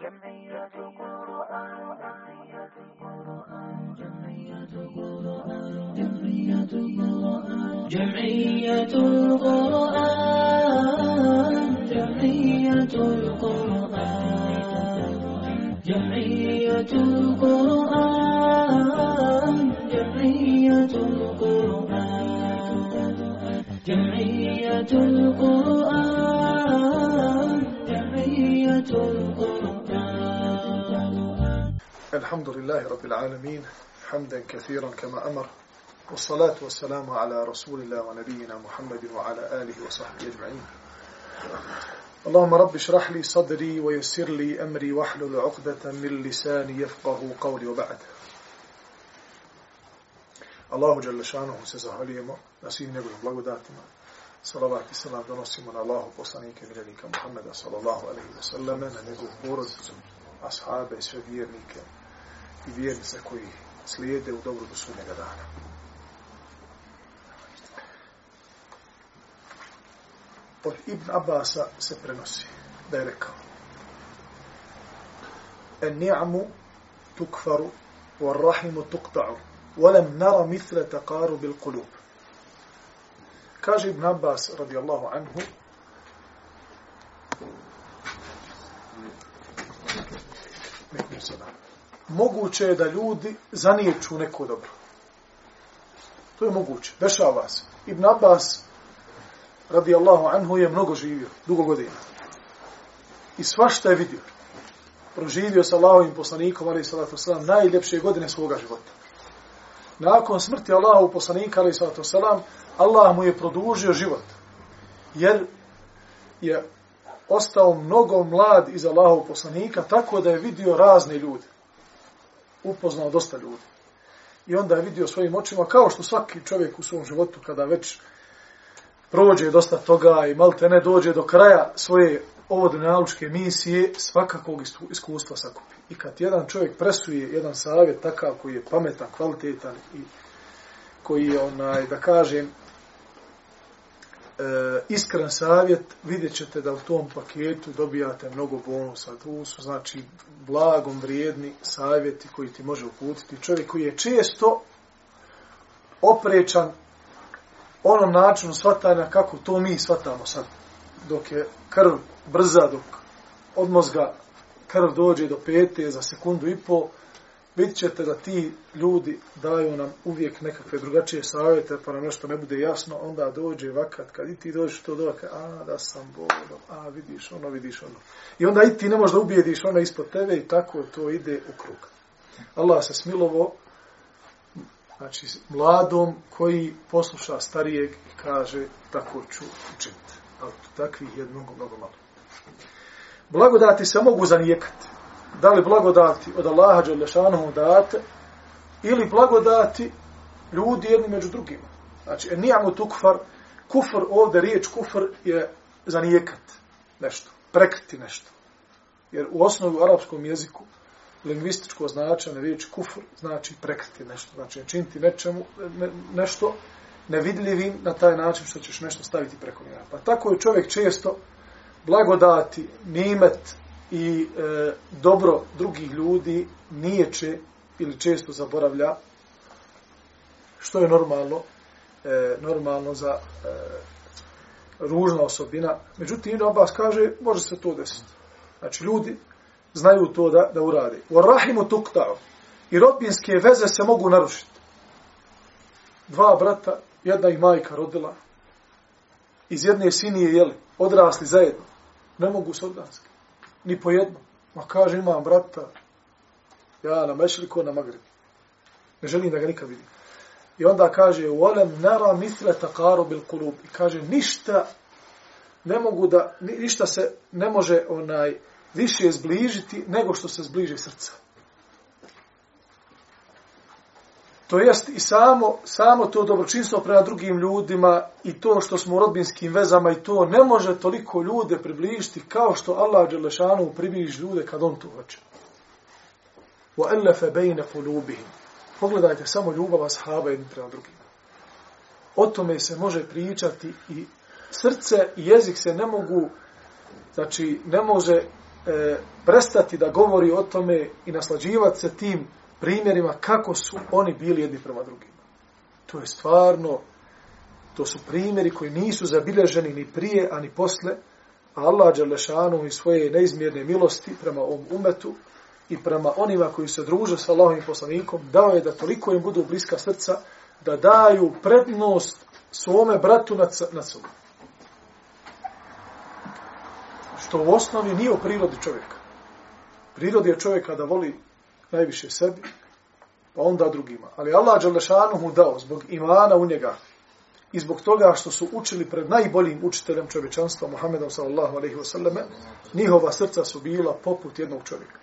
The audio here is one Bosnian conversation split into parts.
جمعية قرآن جمعية قرآن جمعية قرآن جمعية قرآن جمعية القرآن جمعية القرآن جمعية القرآن جمعية القرآن جمعية القرآن جمعية القرآن الحمد لله رب العالمين حمدا كثيرا كما أمر والصلاة والسلام على رسول الله ونبينا محمد وعلى آله وصحبه أجمعين. اللهم رب اشرح لي صدري ويسر لي أمري واحلل عقدة من لساني يفقه قولي وبعد. الله جل شأنه سزه عليهم نسيم نبي الله داتما صلوات وسلم دونسي من الله وصنيك من محمد صلى الله عليه وسلم نبي أصحابه سوى i vjernice koji slijede u dobro do sudnjega dana. Od Ibn Abasa se prenosi da je rekao En ni'amu tukfaru wa rahimu tuqta'u ولم نرى مثل تقارب القلوب kaže Ibn Abbas radijallahu anhu moguće je da ljudi zaniječu neko dobro. To je moguće. Dešava se. Ibn Abbas radijallahu anhu je mnogo živio, dugo godina. I svašta je vidio. Proživio sa Allahovim poslanikom, ali salatu wasalam, najljepše godine svoga života nakon smrti Allahu poslanika ali salatu selam Allah mu je produžio život jer je ostao mnogo mlad iz Allahu poslanika tako da je vidio razne ljude upoznao dosta ljudi i onda je vidio svojim očima kao što svaki čovjek u svom životu kada već prođe dosta toga i malte ne dođe do kraja svoje ovodne naučke misije svakakog iskustva sakupi. I kad jedan čovjek presuje jedan savjet takav koji je pametan, kvalitetan i koji je, onaj, da kažem, e, iskren savjet, vidjet ćete da u tom paketu dobijate mnogo bonusa. Tu su, znači, blagom vrijedni savjeti koji ti može uputiti. Čovjek koji je često oprečan onom načinu shvatanja kako to mi shvatamo sad. Dok je krv brza, dok od mozga krv dođe do pete za sekundu i pol, Vidjet ćete da ti ljudi daju nam uvijek nekakve drugačije savjete, pa nam nešto ne bude jasno, onda dođe vakat, kad i ti dođeš to dođe, a da sam bolo, a vidiš ono, vidiš ono. I onda i ti ne možeš da ubijediš ono ispod tebe i tako to ide u krug. Allah se smilovo, znači mladom koji posluša starijeg i kaže tako ću učiniti. Ali takvih je mnogo, mnogo malo. Blagodati se mogu zanijekati. Da li blagodati od Allaha Đelešanohu date ili blagodati ljudi jedni među drugima. Znači, e, nijamo tu kufar, kufar ovdje, riječ kufr je zanijekat nešto, prekriti nešto. Jer u osnovu u arapskom jeziku lingvističko značenje riječ kufr znači prekriti nešto, znači činiti nečemu, ne, nešto nevidljivim na taj način što ćeš nešto staviti preko njega. Pa tako je čovjek često blagodati, nimet i e, dobro drugih ljudi niječe ili često zaboravlja, što je normalno, e, normalno za e, ružna osobina. Međutim, Ibn Abbas kaže, može se to desiti. Znači, ljudi znaju to da, da urade. U rahimu tuktao. I rodbinske veze se mogu narušiti. Dva brata, jedna ih majka rodila, iz jedne sinije jeli, odrasli zajedno ne mogu se oddanski. Ni po jedno. Ma kaže, imam brata, ja na mešliku, na magrebi. Ne želim da ga nikad vidim. I onda kaže, volem nara misle takaru bil kulub. I kaže, ništa ne mogu da, ništa se ne može onaj više zbližiti nego što se zbliže srca. To jest i samo, samo to dobročinstvo prema drugim ljudima i to što smo u rodbinskim vezama i to ne može toliko ljude približiti kao što Allah Đelešanu približi ljude kad on to hoće. Wa allafa قُلُوبِهِمْ. Pogledajte samo ljubav ashaba jedni prema drugima. O tome se može pričati i srce i jezik se ne mogu, znači ne može e, prestati da govori o tome i naslađivati se tim primjerima kako su oni bili jedni prema drugima. To je stvarno, to su primjeri koji nisu zabilježeni ni prije, ani posle, a Allah Đalešanu i svoje neizmjerne milosti prema ovom umetu i prema onima koji se druže sa Allahom i poslanikom, dao je da toliko im budu bliska srca, da daju prednost svome bratu nad, nad sobom. Što u osnovi nije u prirodi čovjeka. Prirodi je čovjeka da voli najviše sebi, pa onda drugima. Ali Allah Đalešanu mu dao zbog imana u njega i zbog toga što su učili pred najboljim učiteljem čovječanstva, Muhammedom sallallahu alaihi wa sallame, njihova srca su bila poput jednog čovjeka.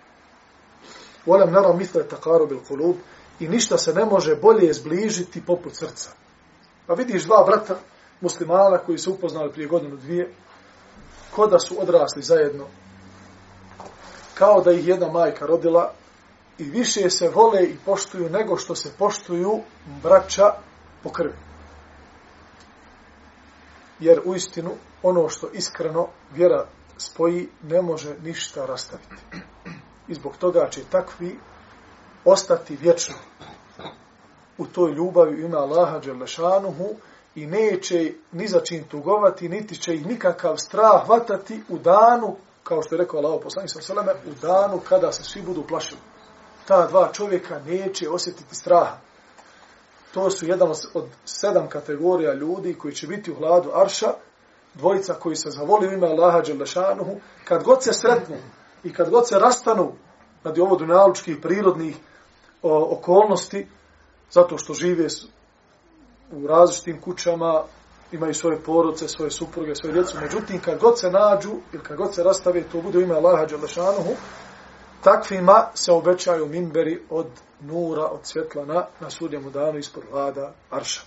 Volem nara misle takaru bil kulub i ništa se ne može bolje zbližiti poput srca. Pa vidiš dva brata muslimana koji su upoznali prije godinu dvije, ko da su odrasli zajedno, kao da ih jedna majka rodila i više se vole i poštuju nego što se poštuju braća po krvi. Jer u istinu ono što iskreno vjera spoji ne može ništa rastaviti. I zbog toga će takvi ostati vječno u toj ljubavi ima Allaha Đelešanuhu i neće ni za čim tugovati, niti će ih nikakav strah hvatati u danu, kao što je rekao Allah poslanik sa u danu kada se svi budu plašili. Ta dva čovjeka neće osjetiti straha. To su jedan od sedam kategorija ljudi koji će biti u hladu Arša, dvojica koji se zavoli u ime Allaha Đelešanuhu, kad god se sretnu i kad god se rastanu radi ovo dunjalučkih prirodnih o, okolnosti, zato što žive u različitim kućama, imaju svoje porodce, svoje supruge, svoje djecu. Međutim, kad god se nađu ili kad god se rastave, to bude ime Allaha Đelešanuhu, takvima se obećaju minberi od nura, od svjetla na, na sudjemu danu ispod vlada Arša.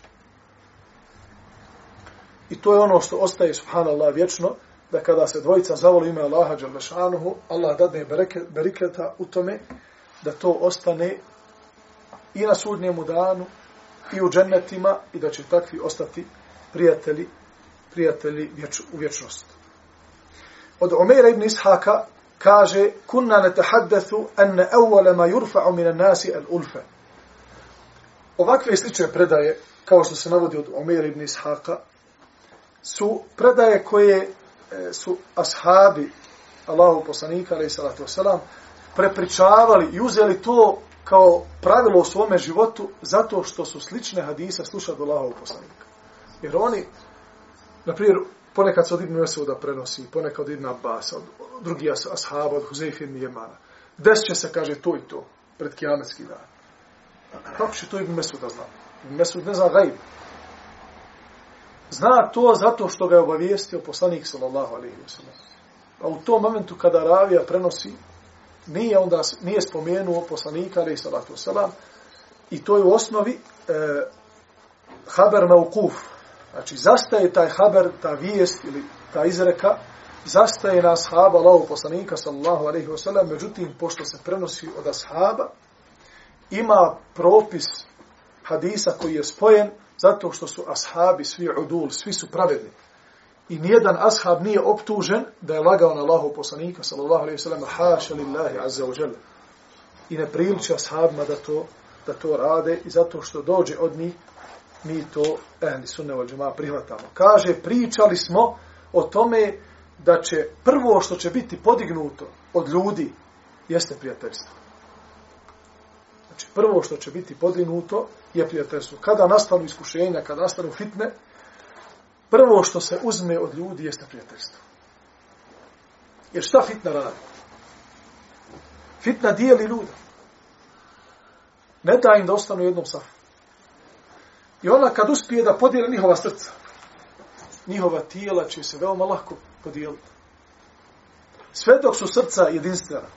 I to je ono što ostaje, subhanallah, vječno, da kada se dvojica zavoli ime Allaha Đalešanuhu, Allah dadne beriketa u tome, da to ostane i na sudnjemu danu i u džennetima i da će takvi ostati prijatelji, prijatelji vječ, u vječnost. Od Omeira ibn Ishaka kaže kunna natahaddathu an awwala ma yurfa'u min an-nasi al-ulfa. Ovakve slične predaje kao što se navodi od Omer ibn Ishaqa su predaje koje e, su ashabi Allahu poslanika alejhi salatu vesselam prepričavali i uzeli to kao pravilo u svome životu zato što su slične hadise slušali od Allahovog poslanika. Jer oni, na primjer, ponekad se od Ibn Mesuda prenosi, ponekad od Ibn Abbas, od drugih ashaba, od Huzeyfi ibn Jemana. Desit će se, kaže, to i to, pred kijametski dan. Kako će to Ibn Mesuda zna? Ibn Mesud ne zna gajb. Zna to zato što ga je obavijestio poslanik, sallallahu alaihi wa sallam. A u tom momentu kada ravija prenosi, nije onda nije spomenuo poslanika ali salatu selam i to je u osnovi e, haber maukuf znači zastaje taj haber ta vijest ili ta izreka zastaje na ashaba Allahu poslanika sallallahu alejhi ve sellem međutim pošto se prenosi od ashaba ima propis hadisa koji je spojen zato što su ashabi svi udul svi su pravedni I nijedan ashab nije optužen da je lagao na Allahu poslanika, sallallahu alaihi wasallam, haša lillahi azza wa jalla. I ne priliči ashabima da to, da to rade i zato što dođe od njih, mi to, ehli sunne wal džema, prihvatamo. Kaže, pričali smo o tome da će prvo što će biti podignuto od ljudi jeste prijateljstvo. Znači, prvo što će biti podignuto je prijateljstvo. Kada nastanu iskušenja, kada nastanu fitne, prvo što se uzme od ljudi jeste prijateljstvo. Jer šta fitna radi? Fitna dijeli ljuda. Ne da im da ostanu u jednom safu. I ona kad uspije da podijeli njihova srca, njihova tijela će se veoma lako podijeliti. Sve dok su srca jedinstvena,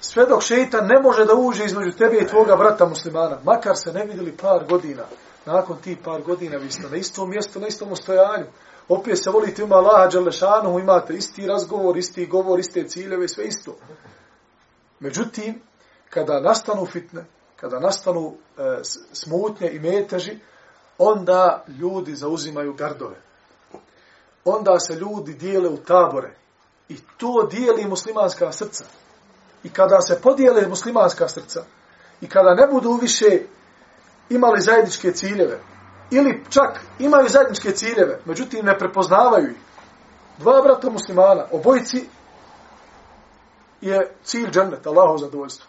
sve dok šeitan ne može da uđe između tebe i tvoga brata muslimana, makar se ne vidjeli par godina, nakon ti par godina vi ste na istom mjestu, na istom ostojanju. Opet se volite ima Allaha Đalešanu, imate isti razgovor, isti govor, iste ciljeve, sve isto. Međutim, kada nastanu fitne, kada nastanu e, smutnje i meteži, onda ljudi zauzimaju gardove. Onda se ljudi dijele u tabore. I to dijeli muslimanska srca. I kada se podijele muslimanska srca, i kada ne budu više imali zajedničke ciljeve, ili čak imaju zajedničke ciljeve, međutim ne prepoznavaju ih, dva brata muslimana, obojici je cilj džennet, Allahu zadovoljstvo.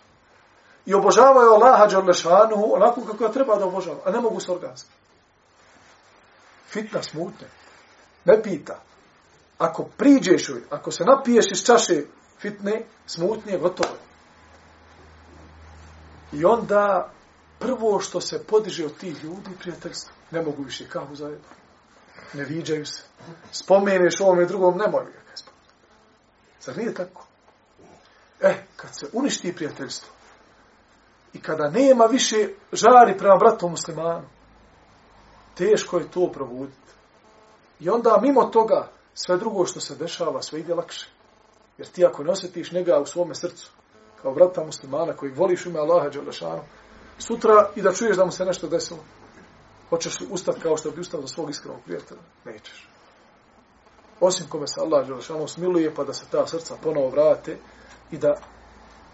I obožavaju Allaha Đerlešanuhu onako kako ga treba da obožava, a ne mogu s organski. Fitna smutne. Ne pita. Ako priđeš ako se napiješ iz čaše fitne, smutnije, gotovo je. I onda prvo što se podiže od tih ljudi, prijateljstvo, ne mogu više kahu zajedno. Ne viđaju se. Spomeneš ovom i drugom, nemoj mi ga kaj spomenuti. Zar nije tako? E, kad se uništi prijateljstvo i kada nema više žari prema bratu muslimanu, teško je to provuditi. I onda mimo toga, sve drugo što se dešava, sve ide lakše. Jer ti ako ne osjetiš njega u svome srcu, kao brata muslimana koji voliš ime Allaha Đalešanu, sutra i da čuješ da mu se nešto desilo, hoćeš li ustati kao što bi ustao za svog iskrenog prijatelja? Nećeš. Osim kome se Allah Đalešanu smiluje, pa da se ta srca ponovo vrate i da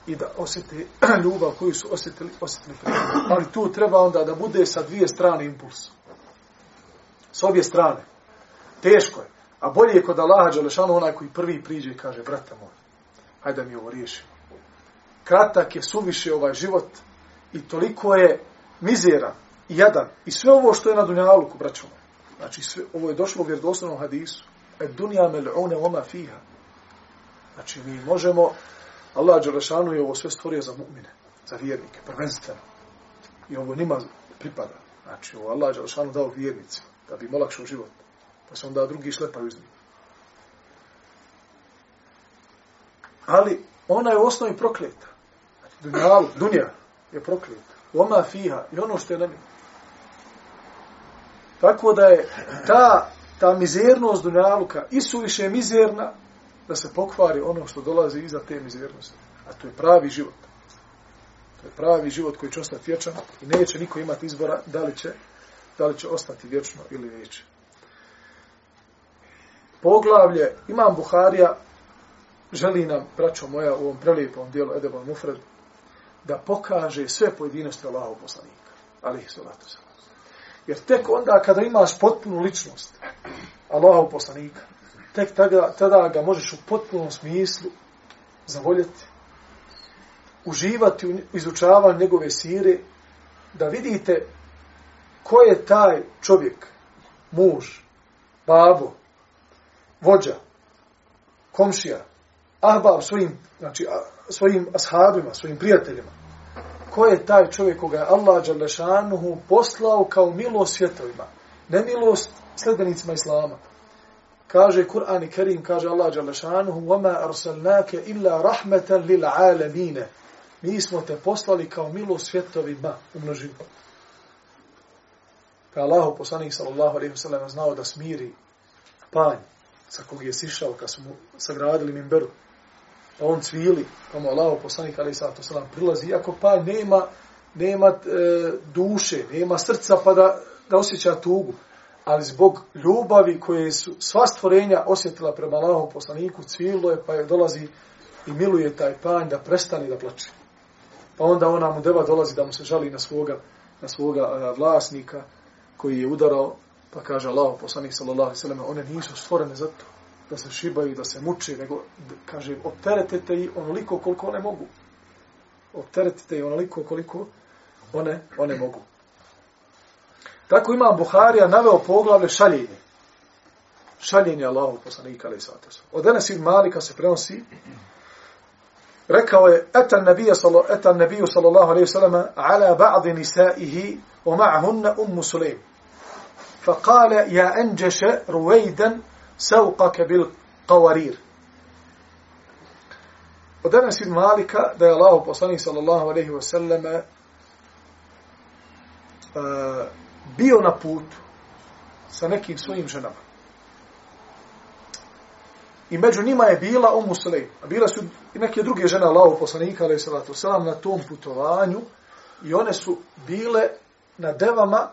i da osjete ljubav koju su osjetili, osjetili prije. Ali tu treba onda da bude sa dvije strane impuls. S obje strane. Teško je. A bolje je kod Allaha Đelešanu onaj koji prvi priđe i kaže, brate moj, hajde mi ovo riješimo. Kratak je suviše ovaj život i toliko je mizera i jadan. I sve ovo što je na Dunjaluku, braćo moj. Znači, sve, ovo je došlo u vjerodostojnom hadisu. E dunja mel'une oma fiha. Znači, mi možemo, Allah Đelešanu je ovo sve stvorio za mu'mine, za vjernike, prvenstveno. I ovo nima pripada. Znači, ovo Allah Đelešanu dao vjernicima, da bi im olakšao život pa se onda drugi šlepaju iz njih. Ali ona je u osnovi prokleta. Znači, dunjalu, dunja je prokleta. Oma fiha i ono što je na njih. Tako da je ta, ta mizernost dunjaluka i suviše mizerna da se pokvari ono što dolazi iza te mizernosti. A to je pravi život. To je pravi život koji će ostati vječan i neće niko imati izbora da li će, da li će ostati vječno ili neće poglavlje Imam Buharija želi nam, braćo moja, u ovom prelijepom dijelu Edebal Mufred, da pokaže sve pojedinosti Allahov poslanika. Ali ih salatu. Jer tek onda kada imaš potpunu ličnost Allahov poslanika, tek tada, tada ga možeš u potpunom smislu zavoljeti, uživati u izučavanju njegove sire, da vidite ko je taj čovjek, muž, babo, vođa, komšija, ahbab svojim, znači, svojim ashabima, svojim prijateljima. Ko je taj čovjek koga je Allah Đalešanuhu poslao kao milost svjetovima? Ne milost sljedbenicima Islama Kaže Kur'an i Kerim, kaže Allah Đalešanuhu, وَمَا أَرْسَلْنَاكَ إِلَّا رَحْمَةً لِلْعَالَمِينَ Mi smo te poslali kao milost svjetovima u množinu. Ka Allahu poslanik sallallahu alaihi wa sallam znao da smiri panj sa kog je sišao kad su mu sagradili mimberu. Pa on cvili, pa mu Allah poslanik ali sato salam prilazi, iako pa nema, nema e, duše, nema srca pa da, da osjeća tugu. Ali zbog ljubavi koje su sva stvorenja osjetila prema Allahom poslaniku, cvilo je pa je dolazi i miluje taj panj da prestani da plače. Pa onda ona mu deva dolazi da mu se žali na svoga, na svoga vlasnika koji je udarao Pa kaže Allah, poslanik sallallahu alaihi sallam, one nisu stvorene za to, da se šibaju, da se muče, nego, kaže, opteretite ih onoliko koliko one mogu. Opteretite ih onoliko koliko one, one mogu. Tako ima Buharija naveo poglavlje šaljenje. Šaljenje Allahu poslanika alaihi sallam. Od Enes ibn Malika se prenosi, rekao je, etan nebija sallallahu, etan nebiju sallallahu alaihi sallam, ala ba'di nisaihi, o ma'hunna ummu Sulejmu. فقال يا أنجش رويدا سوقك بالقوارير Od danas ibn Malika da je Allah poslanik sallallahu alaihi wa sallam uh, bio na putu sa nekim svojim ženama. I među njima je bila Umu Sulejm. A bila su i neke druge žene Allahu poslanika alaihi sallatu selam, na tom putovanju i one su bile na devama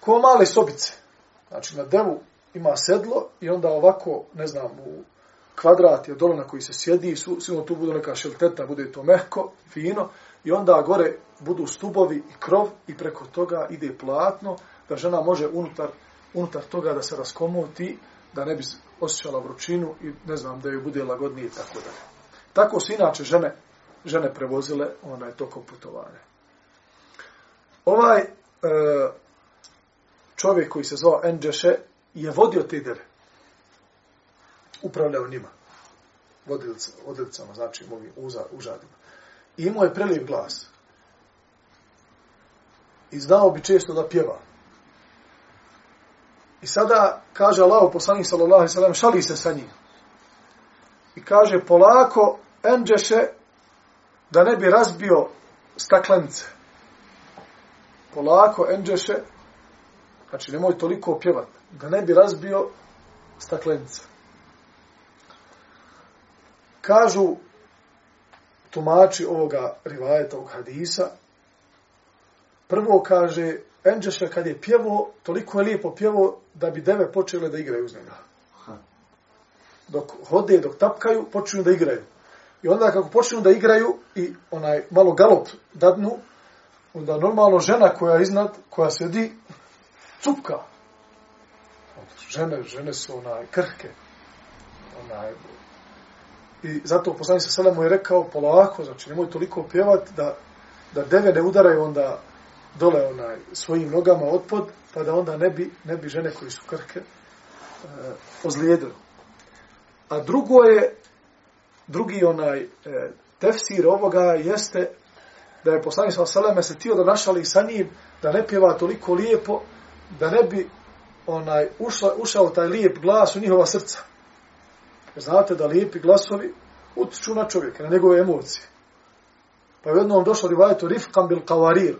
ko male sobice. Znači, na devu ima sedlo i onda ovako, ne znam, u, kvadrat je dole na koji se sjedi, su, sigurno tu bude neka šelteta, bude to mehko, fino, i onda gore budu stubovi i krov i preko toga ide platno, da žena može unutar, unutar toga da se raskomoti, da ne bi osjećala vrućinu i ne znam, da joj bude lagodnije i tako dalje. Tako su inače žene, žene prevozile onaj tokom putovanja. Ovaj e, čovjek koji se zvao Enđeše je vodio te dere. Upravljao njima. Vodilca, vodilcama, znači ovim uza, užadima. I imao je prelijep glas. I znao bi često da pjeva. I sada kaže Allah poslanik sallallahu alejhi ve sellem šali se sa njim. I kaže polako enđeše da ne bi razbio staklenice. Polako enđeše znači nemoj toliko pjevat da ne bi razbio staklenice. Kažu tumači ovoga rivajeta ovog hadisa prvo kaže Enđeša kad je pjevo, toliko je lijepo pjevo da bi deve počele da igraju uz njega. Dok hode, dok tapkaju, počinju da igraju. I onda kako počinju da igraju i onaj malo galop dadnu, onda normalno žena koja je iznad, koja sedi, cupka. Žene, žene su onaj krhke. Onaj, I zato poslanik sa mu je rekao polako, znači nemoj toliko pjevat da, da deve ne udaraju onda dole onaj svojim nogama otpod, pa da onda ne bi, ne bi žene koji su krke e, ozlijedili. A drugo je, drugi onaj e, tefsir ovoga jeste da je poslanik sa Seleme se tio da našali sa njim da ne pjeva toliko lijepo, da ne bi onaj ušla, ušao taj lijep glas u njihova srca. Znate da lijepi glasovi utiču na čovjeka, na njegove emocije. Pa je jednom došlo rivajetu rifkan bil kavarir,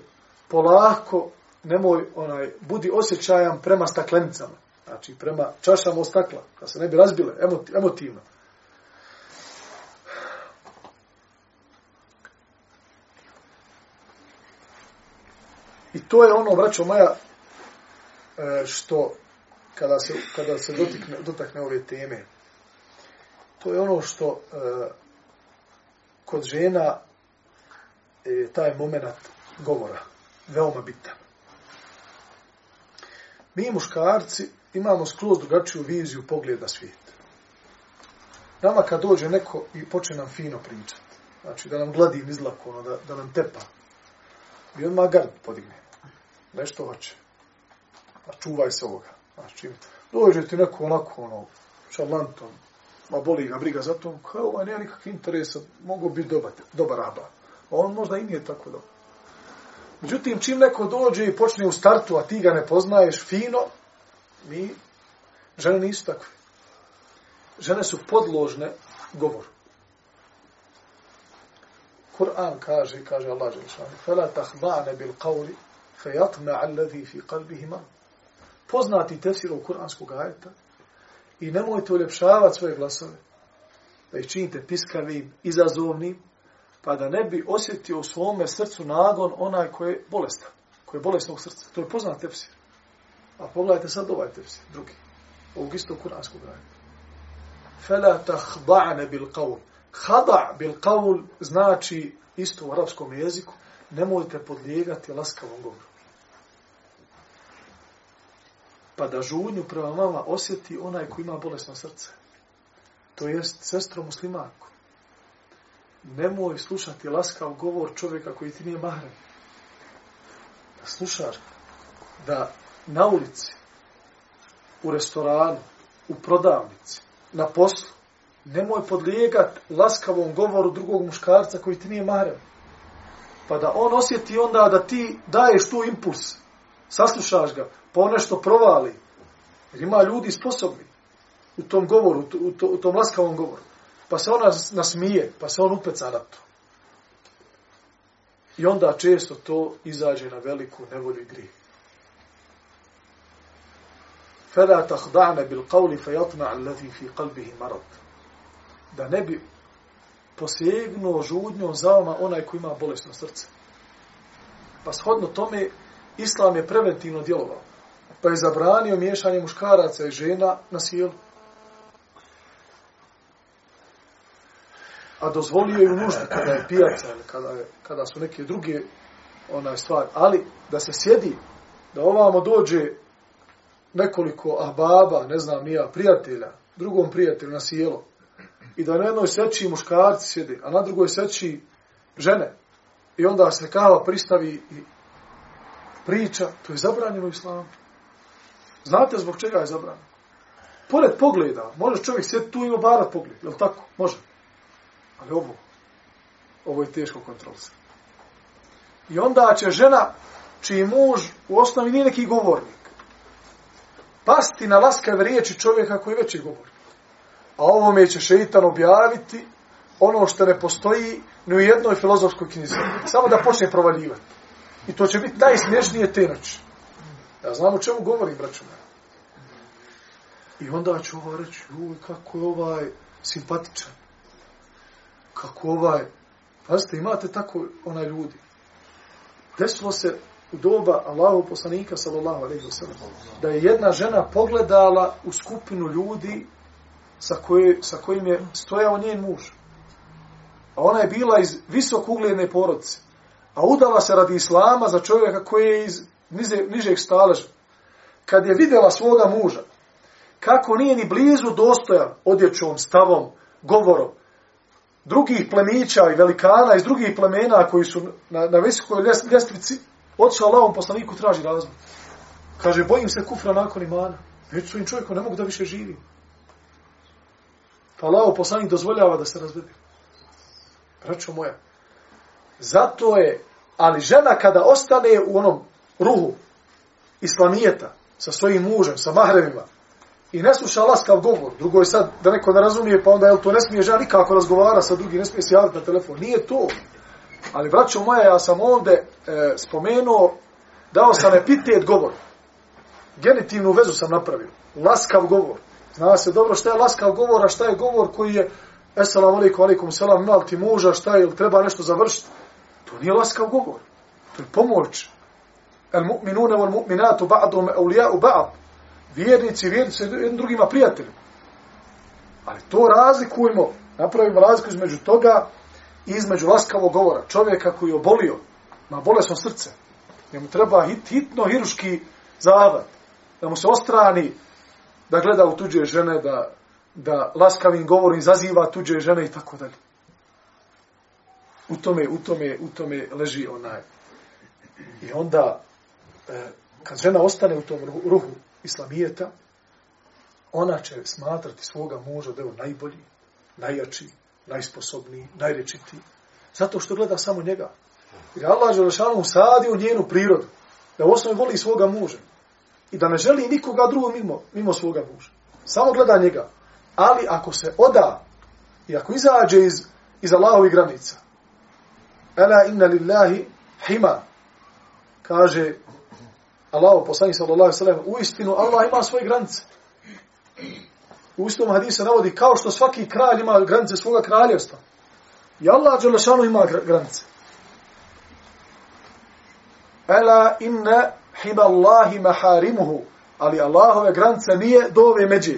polako, nemoj, onaj, budi osjećajan prema staklenicama. Znači, prema čašama od stakla, da se ne bi razbile, emotivno. I to je ono, braćo moja, e, što kada se, kada se dotikne, dotakne ove teme, to je ono što e, kod žena e, taj moment govora veoma bitan. Mi muškarci imamo skroz drugačiju viziju pogleda svijeta. svijet. Nama kad dođe neko i počne nam fino pričati, znači da nam gladi nizlako, ono, da, da nam tepa, i odmah gard podigne. Nešto hoće. Pa čuvaj se ovoga. Znači, dođe ti neko onako, ono, šalantom, ma boli ga briga za to, kao ovaj nema nikakve interesa, mogu biti dobar, dobar raba. A on možda i nije tako dobar. Međutim, čim neko dođe i počne u startu, a ti ga ne poznaješ fino, mi, žene nisu takve. Žene su podložne govoru. Kur'an kaže, kaže Allah Želšanu, فَلَا تَحْبَعْنَ بِالْقَوْلِ فَيَطْمَعَ الَّذِي فِي قَلْبِهِمَا Poznati tefsir u kur'anskog ajeta i nemojte uljepšavati svoje glasove, da ih činite piskavim, izazovnim, pa da ne bi osjetio u svome srcu nagon onaj koji je bolestan, koji je bolestnog srca. To je poznat tepsir. A pogledajte sad ovaj tepsir, drugi, ovog istog kuranskog rajeta. Fela tahba'ne bil qavl. Hada bil qavl znači isto u arapskom jeziku, nemojte podlijegati laskavom govoru. Pa da žunju prema vama osjeti onaj koji ima bolesno srce. To jest sestro muslimanku nemoj slušati laskav govor čovjeka koji ti nije mahrem. Da slušaš da na ulici, u restoranu, u prodavnici, na poslu, nemoj podlijegat laskavom govoru drugog muškarca koji ti nije mahrem. Pa da on osjeti onda da ti daješ tu impuls, saslušaš ga, pa nešto provali. Jer ima ljudi sposobni u tom govoru, u, to, u tom laskavom govoru pa se ona nasmije, pa se on upeca na to. I onda često to izađe na veliku nevolju i grih. فَلَا تَخْدَعْنَ بِالْقَوْلِ فَيَطْمَعَ الَّذِي فِي قَلْبِهِ مَرَض Da ne bi posegnuo žudnjom za vama onaj koji ima bolesno srce. Pa shodno tome, Islam je preventivno djelovao. Pa je zabranio miješanje muškaraca i žena na silu a dozvolio je u nuždi kada je pijaca ili kada, je, kada su neke druge onaj stvari. Ali da se sjedi, da ovamo dođe nekoliko ahbaba, ne znam nija, prijatelja, drugom prijatelju na sjelo, i da na jednoj seći muškarci sjede, a na drugoj seći žene, i onda se kava pristavi i priča, to je zabranjeno u islamu. Znate zbog čega je zabranjeno? Pored pogleda, može čovjek sjeti tu i obarat pogled, je li tako? Može. Ali ovo, ovo je teško kontrolisati. I onda će žena, čiji muž u osnovi nije neki govornik, pasti na laskave riječi čovjeka koji već je govornik. A ovome će šeitan objaviti ono što ne postoji ni u jednoj filozofskoj knjizi. Samo da počne provaljivati. I to će biti najsmješnije te noći. Ja znam o čemu govorim, braću me. I onda ću ovo reći, uj, kako je ovaj simpatičan. Kako ovaj... Pazite, imate tako onaj ljudi. Desilo se u doba Allahu poslanika, sallallahu alaihi wa sellem da je jedna žena pogledala u skupinu ljudi sa, koje, sa kojim je stojao njen muž. A ona je bila iz visok ugledne porodice. A udala se radi islama za čovjeka koji je iz niže, nižeg staleža. Kad je vidjela svoga muža, kako nije ni blizu dostojan odjećom, stavom, govorom, drugih plemića i velikana iz drugih plemena koji su na, na visokoj ljestvici, odšao Allahom poslaniku traži razvoj. Kaže, bojim se kufra nakon imana. Već svojim čovjekom ne mogu da više živi. Pa Allah poslanik dozvoljava da se razvede. Braćo moja. Zato je, ali žena kada ostane u onom ruhu islamijeta sa svojim mužem, sa mahremima, i ne sluša laskav govor, drugo je sad da neko ne razumije, pa onda je to ne smije žena nikako razgovara sa drugim, ne smije se javiti na telefon. Nije to. Ali, braćo moja, ja sam ovde e, spomenuo, dao sam epitet govor. Genitivnu vezu sam napravio. Laskav govor. Zna se dobro šta je laskav govor, a šta je govor koji je esalamu alaikum, alaikum, selam, mal ti muža, šta je, ili treba nešto završiti. To nije laskav govor. To je pomoć. El mu'minuna wal mu'minatu ba'dum awliya'u ba'd. Vjernici, vjernici, jednim drugima prijateljima. Ali to razlikujemo, napravimo razliku između toga i između laskavog govora. Čovjeka koji je obolio, ma bolesno srce. Njemu treba hit, hitno hiruški zahvat. Da mu se ostrani, da gleda u tuđe žene, da, da laskavim govorom izaziva tuđe žene i tako dalje. U tome, u tome, u tome leži onaj. I onda, e, kad žena ostane u tom ruhu islamijeta, ona će smatrati svoga muža da je on najbolji, najjači, najsposobniji, najrečitiji. Zato što gleda samo njega. Jer Allah Želešanu sadi u njenu prirodu. Da u osnovi voli svoga muža. I da ne želi nikoga drugog mimo, mimo svoga muža. Samo gleda njega. Ali ako se oda i ako izađe iz, iz Allahovi granica, Ela inna lillahi hima, kaže Allah, poslanik sallallahu alaihi sallam, u istinu Allah ima svoje granice. U istom hadisu navodi kao što svaki kralj ima granice svoga kraljevstva. I Allah Đelešanu ima granice. Ela inna hima Allahi maharimuhu. Ali Allahove granice nije do ove međe.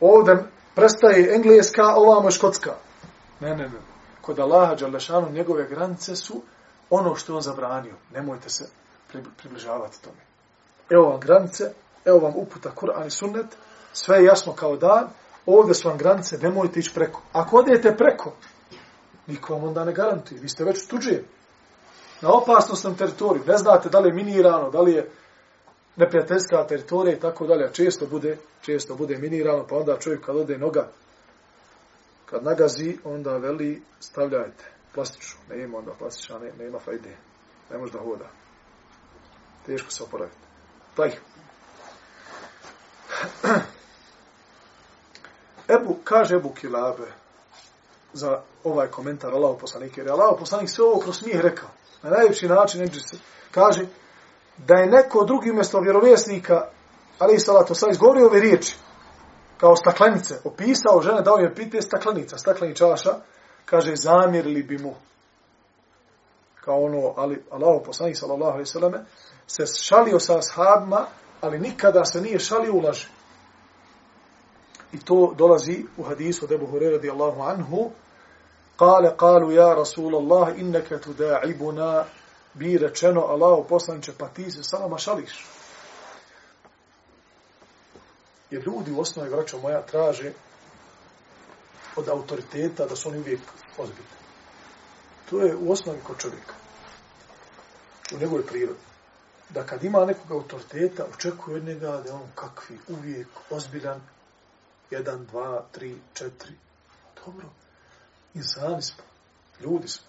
Ovdje prestaje engleska, ovamo škotska. Ne, ne, ne. Kod Allaha Đalešanu njegove granice su ono što on zabranio. Nemojte se približavati tome. Evo vam granice, evo vam uputa Kur'an i sunnet, sve je jasno kao dan, ovdje su vam granice, nemojte ići preko. Ako odete preko, niko vam onda ne garantuje, vi ste već tuđe. Na opasnostnom teritoriju, ne znate da li je minirano, da li je neprijateljska teritorija i tako dalje, često bude, često bude minirano, pa onda čovjek kad ode noga, kad nagazi, onda veli, stavljajte plastičnu, ne ima onda plastična, ne, ne ima fajde, ne može da hoda. Teško se oporaviti. Pa Taj. Ebu, kaže Ebu Kilabe za ovaj komentar Allaho poslanike, jer je Allaho poslanik sve ovo kroz smijeh rekao. Na najljepši način neđe se kaže da je neko drugi umjesto vjerovjesnika, ali i salato sad izgovorio ove riječi, kao staklenice, opisao žene, dao je pite staklenica, stakleni čaša, kaže, zamjerili bi mu. Kao ono, ali Allaho poslanih sallallahu alaihi sallame, se šalio sa ashabima, ali nikada se nije šalio u laži. I to dolazi u hadisu od Ebu Hurere radijallahu anhu, Kale, kalu, ja, Rasulallah, inneke tu da'ibuna, bi rečeno, Allahu poslaniće, pa ti se sama šališ. Jer ljudi u osnovi, vraćo moja, traže od autoriteta da su oni uvijek ozbiljni. To je u osnovi kod čovjeka. U njegovoj prirodi. Da kad ima nekog autoriteta, očekuje od njega da je on kakvi, uvijek ozbiljan, jedan, dva, tri, četiri. Dobro. Insani smo. Ljudi smo.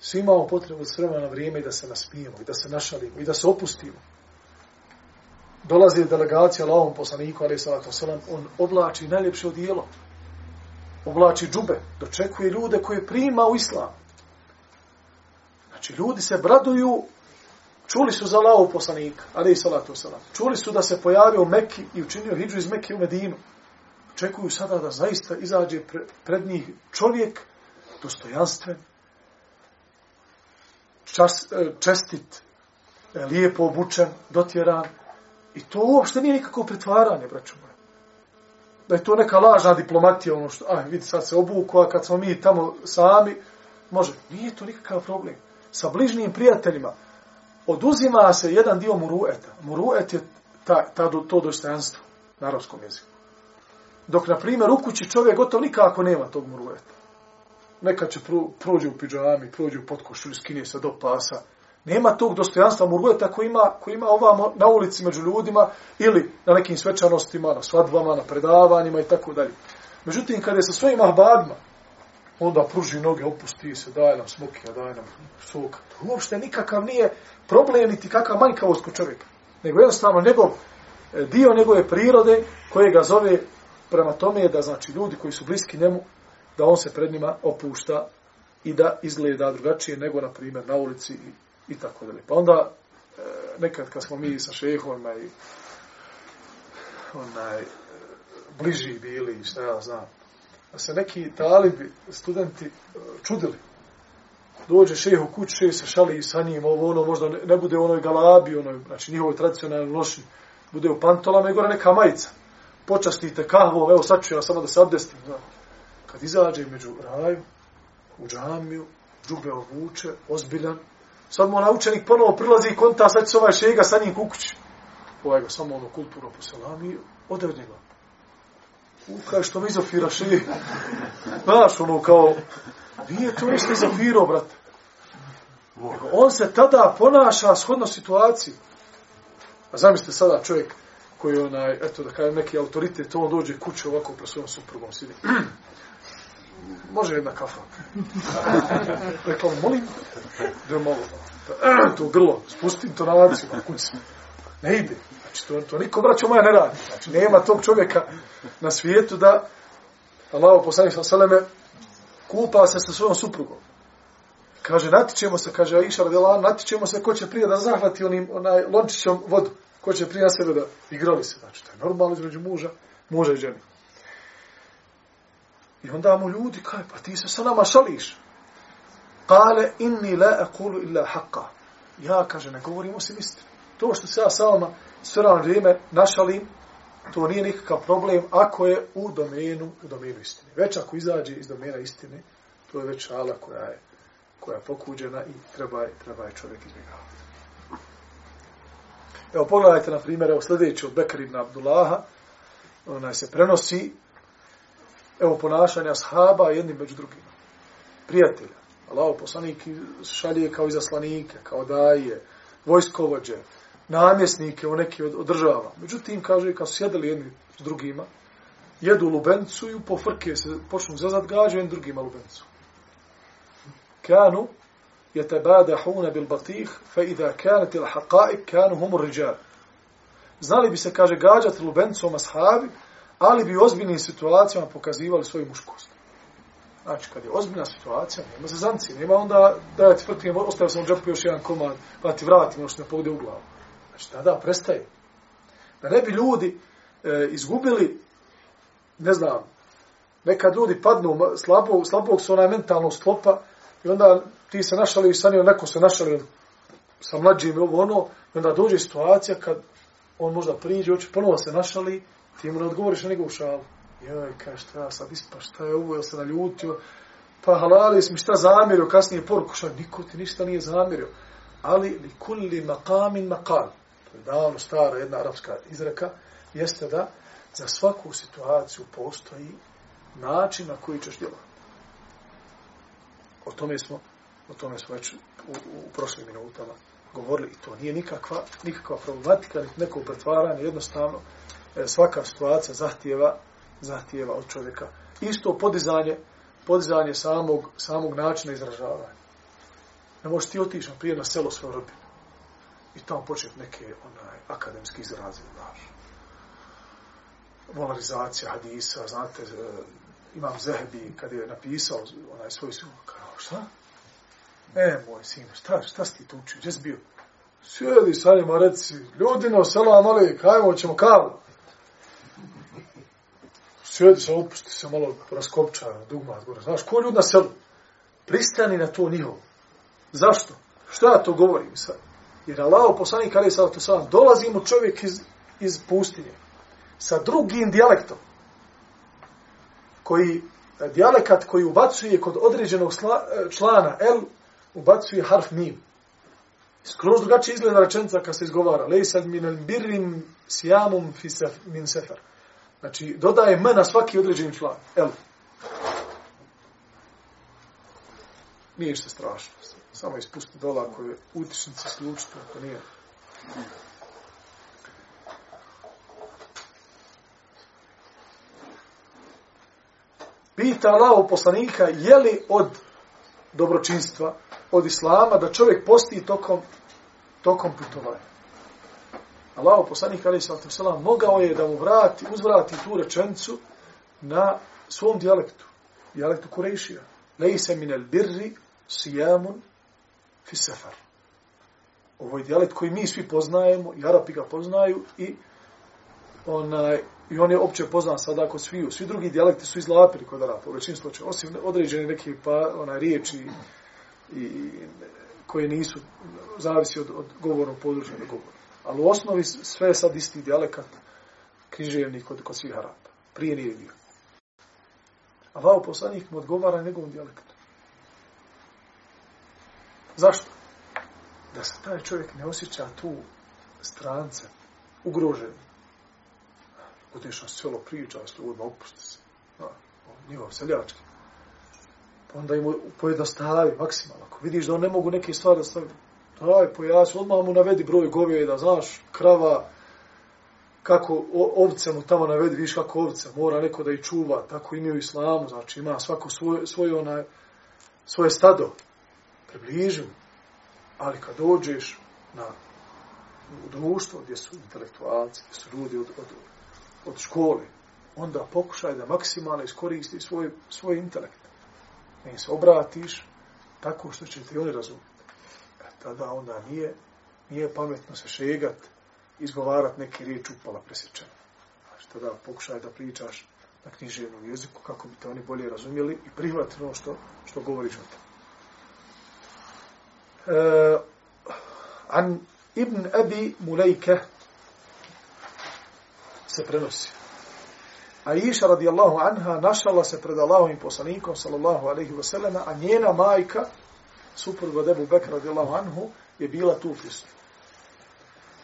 Svi imamo potrebu s vremena na vrijeme i da se nasmijemo, i da se našalimo, i da se opustimo. Dolazi delegacija Allahom poslaniku, ali salatu selam, on oblači najljepše odijelo. Oblači džube, dočekuje ljude koje prima u islam. Znači, ljudi se braduju, čuli su za Allahov poslanika, ali salatu selam. Čuli su da se pojavio u Mekki i učinio hijđu iz Mekke u Medinu. Očekuju sada da zaista izađe pred njih čovjek dostojanstven, čas, e, čestit, e, lijepo obučen, dotjeran. I to uopšte nije nikako pretvaranje, braću moje. Da je to neka lažna diplomatija, ono što, aj, vidi, sad se obuku, a kad smo mi tamo sami, može, nije to nikakav problem. Sa bližnim prijateljima oduzima se jedan dio murueta. Muruet je ta, ta, to dostojanstvo na arabskom jeziku. Dok, na primjer, u kući čovjek gotovo nikako nema tog murueta neka će pro, prođe u pidžami, prođe u potkošu skine skinje se do pasa. Nema tog dostojanstva murgujeta koji ima, koji ima ovamo na ulici među ljudima ili na nekim svečanostima, na svadbama, na predavanjima i tako dalje. Međutim, kada je sa svojim ahbabima, onda pruži noge, opusti se, daje nam smokija, daje nam sok. To uopšte nikakav nije problem, niti kakav manjkavost kod čovjeka. Nego jednostavno njegov e, dio njegove prirode koje ga zove prema tome je da znači ljudi koji su bliski njemu da on se pred njima opušta i da izgleda drugačije nego, na primjer, na ulici i, tako dalje. Pa onda, e, nekad kad smo mi sa šehom i onaj, e, bliži bili i šta ja znam, da se neki talibi, studenti, e, čudili. Dođe šeh u kuću, šeh se šali sa njim, ovo ono, možda ne, ne bude onoj galabi, onoj, znači njihovoj tradicionalnoj loši, bude u pantolama i gore neka majica. Počastite kahvom, evo sad ću ja samo da se abdestim, znači kad izađe među raju, u džamiju, džube obuče, ozbiljan, sad mu naučenik ponovo prilazi i konta, sad će ovaj šega sa njim kukući. Ovaj ga samo ono kulturo poselami, ode od njega. U, kaj što mi izofira šega. Znaš, ono kao, nije to ništa izofirao, brate. On se tada ponaša shodno situaciji. A zamislite sada čovjek koji je onaj, eto da kajem neki autoritet, on dođe kuće ovako pre svojom suprugom, sidi može jedna kafa. Rekla mu, molim, da malo. To grlo, spustim to na lanci, na kući. Ne ide. Znači, to, to niko, braćo moja, ne radi. Znači, nema tog čovjeka na svijetu da Allah poslani sa seleme kupa se sa svojom suprugom. Kaže, natićemo se, kaže Aisha radila, natićemo se ko će prije da zahvati onim onaj lončićom vodu. Ko će prije na sebe da igrali se. Znači, to je normalno između muža, muža i ženi. I onda mu ljudi kaže, pa ti se sa nama šališ. Kale, inni la akulu illa haqqa. Ja, kaže, ne govorim osim istinu. To što se ja sa vama sve rano vrijeme našalim, to nije nikakav problem ako je u domenu, u domenu istine. Već ako izađe iz domena istine, to je već ala koja je, koja je pokuđena i treba je, treba je čovjek izbjegavati. Evo, pogledajte, na primjer, evo sljedeći od Bekar ibn Abdullaha, onaj se prenosi evo ponašanja shaba jedni među drugima. Prijatelja. Allaho poslanik šalje kao izaslanike, kao daje, vojskovođe, namjesnike u neki od, država. Međutim, kaže, kad su sjedili jedni s drugima, jedu lubencu i po frke se počnu zezat gađu jednim drugima lubencu. Kanu je te bada huna bil batih, fe idha kanat il haqaik, kanu humur riđar. Znali bi se, kaže, gađati lubencom ashabi, ali bi u ozbiljnim situacijama pokazivali svoju muškost. Znači, kad je ozbiljna situacija, nema za zanci, nema onda da ja ti tvrtim, ostavio sam u džepu još jedan komad, pa ti vratim, što ne pogode u glavu. Znači, tada prestaje. Da ne bi ljudi e, izgubili, ne znam, nekad ljudi padnu slabog, slabog su onaj mentalnog sklopa i onda ti se našali sa njim, neko se našali sa mlađim ovo ono, i onda dođe situacija kad on možda priđe, hoće ponovo se našali, Ti mu ne odgovoriš na njegovu šalu. Joj, kaj šta ja sad ispa, šta je ovo, jel se naljutio? pa halali mi šta zamjerio, kasnije poruku, šta niko ti ništa nije zamjerio. Ali li kulli maqamin maqal, to je davno stara jedna arapska izreka, jeste da za svaku situaciju postoji način na koji ćeš djelovati. O tome smo, o tome smo već u, u, u prošlim minutama govorili i to nije nikakva, nikakva problematika, niti neko pretvaranje, jednostavno e, svaka situacija zahtijeva, zahtijeva od čovjeka. Isto podizanje, podizanje samog, samog načina izražavanja. Ne možeš ti otići na prije na selo svoje rodine i tamo početi neke onaj, akademski izrazi, znaš. Molarizacija hadisa, znate, e, imam Zehebi kad je napisao onaj svoj sum, kao, šta? E, moj sin, šta, šta si ti tu učio? Gdje si bio? Sjedi sa njima, reci, ljudino, selam, ali, hajmo, ćemo kavu. Sjedi se, opusti se malo raskopča, dugma, gore. Znaš, ko ljud na selu? Pristani na to njihovo. Zašto? Što ja to govorim sad? Jer Allah, poslanik, ali sad to sam, dolazimo čovjek iz, iz pustinje sa drugim dijalektom koji, eh, dijalekat koji ubacuje kod određenog sla, eh, člana L, ubacuje harf mim. Skroz drugačije izgleda rečenica kad se izgovara. Lejsad minel birrim sijamum fisef, min sefer. Znači, dodaje m na svaki određeni član. El. Nije što strašno. Samo ispusti dola ako je utišnici slučite, ako nije. Pita Allah poslanika, je li od dobročinstva, od islama, da čovjek posti tokom, tokom putovanja. Allah poslanik, ali sallam, sallam, mogao je da mu vrati, uzvrati tu rečencu na svom dijalektu, dijalektu Kurešija. Lejse minel birri sijamun fi sefar. Ovo je dijalekt koji mi svi poznajemo, i Arapi ga poznaju, i onaj, i on je opće poznan sada kod sviju. Svi drugi dijalekti su izlapili kod Arapa, u većini slučaja, osim određeni neki pa, onaj, riječi i, koje nisu, zavisi od, od govornog područja do govora. Ali u osnovi sve je sad isti dijalekat književni kod, kod svih Arapa. Prije nije bio. A vao poslanik mu odgovara na njegovom dijalektu. Zašto? Da se taj čovjek ne osjeća tu strance, ugrožen. Odeš na selo priča, s ljudima opusti se. Da, njihov seljački. Pa onda im pojednostavi maksimalno. Ako vidiš da on ne mogu neke stvari da stavi, daj pojasni, odmah mu navedi broj goveda, znaš, krava, kako ovce mu tamo navedi, viš kako ovce, mora neko da ih čuva, tako imaju islamu, znači ima svako svoje, svoje, onaj, svoje stado, približim, ali kad dođeš na u društvo gdje su intelektualci, gdje su ljudi od, od, od škole, onda pokušaj da maksimalno iskoristi svoj, svoj intelekt. Ne se obratiš tako što će ti oni razumjeti. E, tada onda nije, nije pametno se šegat, izgovarat neke riječi upala presječena. Znači, tada pokušaj da pričaš na književnom jeziku kako bi te oni bolje razumjeli i prihvatili ono što, što govoriš o tebi. E, an Ibn Abi Mulejke, se prenosi. A Iša radijallahu anha našala se pred Allahovim poslanikom sallallahu alaihi wa sallam, a njena majka, supruga od Ebu Bekra radijallahu anhu, je bila tu prisutna.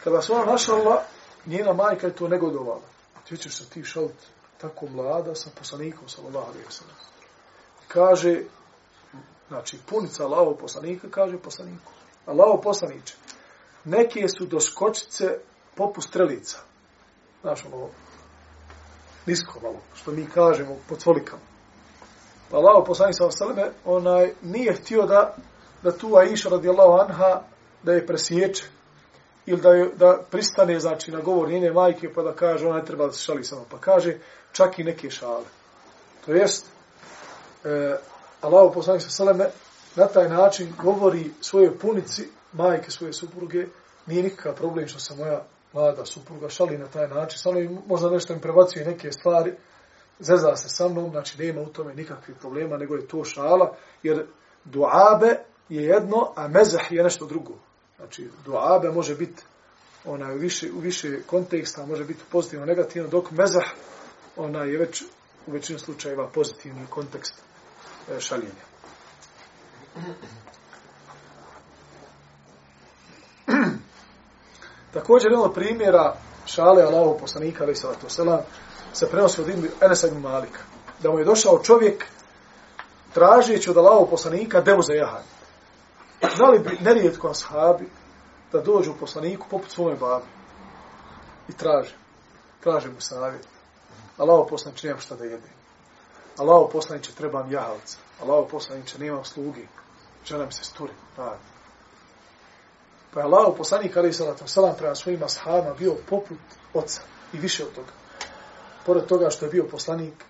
Kada se ona našala, njena majka je to negodovala. Ti ćeš se ti šalt tako mlada sa poslanikom sallallahu alaihi wa sallam. Kaže, znači punica Allahov poslanika, kaže poslaniku. Allahov poslaniče, neke su doskočice poput strelica. Znaš, ono, nisko malo, što mi kažemo po cvolikama. Pa Allahov poslanik sa osaleme, onaj, nije htio da, da tu Aisha radijallahu anha, da je presječe ili da, je, da pristane, znači, na govor njene majke, pa da kaže, ona ne treba da se šali samo, pa kaže, čak i neke šale. To jest, e, Allahov poslanik sa osaleme, na taj način govori svojoj punici, majke svoje supruge, nije nikakav problem što se moja mlada supruga šali na taj način, samo možda nešto im prebacuje neke stvari, zeza se sa mnom, znači nema u tome nikakvih problema, nego je to šala, jer duabe je jedno, a mezah je nešto drugo. Znači, duabe može biti ona u više, u više konteksta, može biti pozitivno, negativno, dok mezah ona je već u većini slučajeva pozitivni kontekst e, šaljenja. Također jedno od primjera šale Allahov poslanika, ali salatu selam, se prenosi od Enesa ibn Malika. Da mu je došao čovjek tražeći od Allahov poslanika devu za jahanje. Znali bi nerijetko ashabi da dođu u poslaniku poput svoje babi i traže. Traže mu savjet. Allahov poslaniče nemam šta da jede. Allahov poslaniče trebam jahalca. Allahov poslaniče nemam slugi. Žena mi se sturi. Radi. Pa je Allah poslanik ali salatu salam prema svojim ashabima bio poput oca i više od toga. Pored toga što je bio poslanik,